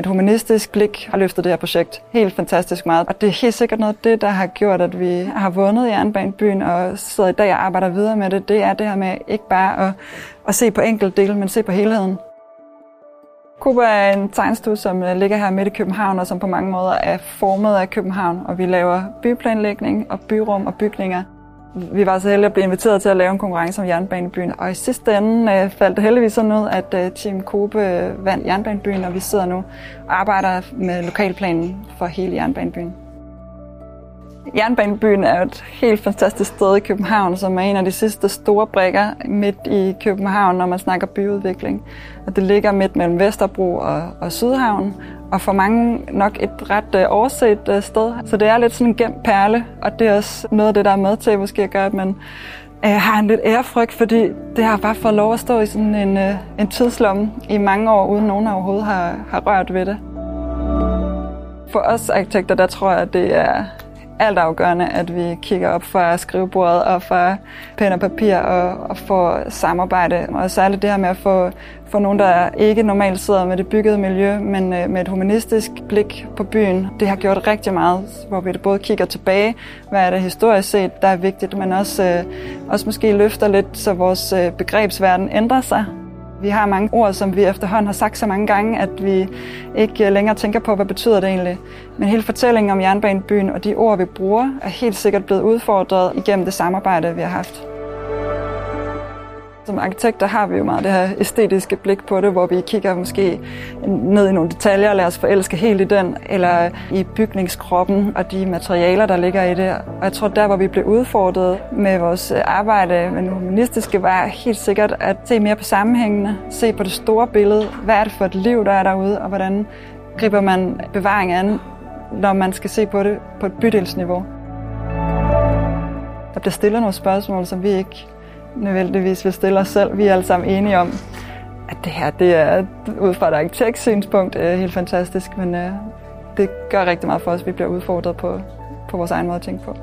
Et humanistisk blik har løftet det her projekt helt fantastisk meget. Og det er helt sikkert noget af det, der har gjort, at vi har vundet Jernbanebyen og sidder i dag og arbejder videre med det. Det er det her med ikke bare at, at se på enkelte dele, men se på helheden. Kuba er en tegnstue, som øh, ligger her midt i København, og som på mange måder er formet af København. Og vi laver byplanlægning og byrum og bygninger. Vi var så heldige at blive inviteret til at lave en konkurrence om jernbanebyen, og i sidste ende øh, faldt det heldigvis sådan ud, at øh, Team Kobe øh, vandt jernbanebyen, og vi sidder nu og arbejder med lokalplanen for hele jernbanebyen. Jernbanebyen er et helt fantastisk sted i København, som er en af de sidste store brækker midt i København, når man snakker byudvikling. Og det ligger midt mellem Vesterbro og, og Sydhavn, og for mange nok et ret uh, overset uh, sted. Så det er lidt sådan en gemt perle, og det er også noget af det, der er med til måske at gøre, at man uh, har en lidt ærefrygt, fordi det har bare fået lov at stå i sådan en, uh, en tidslomme i mange år, uden nogen overhovedet har, har rørt ved det. For os arkitekter, der tror jeg, at det er altafgørende, at vi kigger op fra skrivebordet og fra pen og papir og, og får samarbejde. Og særligt det her med at få, få nogen, der ikke normalt sidder med det byggede miljø, men øh, med et humanistisk blik på byen. Det har gjort rigtig meget, hvor vi både kigger tilbage, hvad er det historisk set, der er vigtigt, men også, øh, også måske løfter lidt, så vores øh, begrebsverden ændrer sig. Vi har mange ord, som vi efterhånden har sagt så mange gange, at vi ikke længere tænker på, hvad betyder det egentlig. Men hele fortællingen om jernbanebyen og de ord, vi bruger, er helt sikkert blevet udfordret igennem det samarbejde, vi har haft. Som arkitekter har vi jo meget det her æstetiske blik på det, hvor vi kigger måske ned i nogle detaljer og lader os forelske helt i den, eller i bygningskroppen og de materialer, der ligger i det. Og jeg tror, der hvor vi blev udfordret med vores arbejde med det humanistiske, var helt sikkert at se mere på sammenhængene, se på det store billede. Hvad er det for et liv, der er derude, og hvordan griber man bevaring an, når man skal se på det på et bydelsniveau. Der bliver stillet nogle spørgsmål, som vi ikke nødvendigvis vil stille os selv. Vi er alle sammen enige om, at det her det er ud fra et arkitekts synspunkt øh, helt fantastisk, men øh, det gør rigtig meget for os, at vi bliver udfordret på, på vores egen måde at tænke på.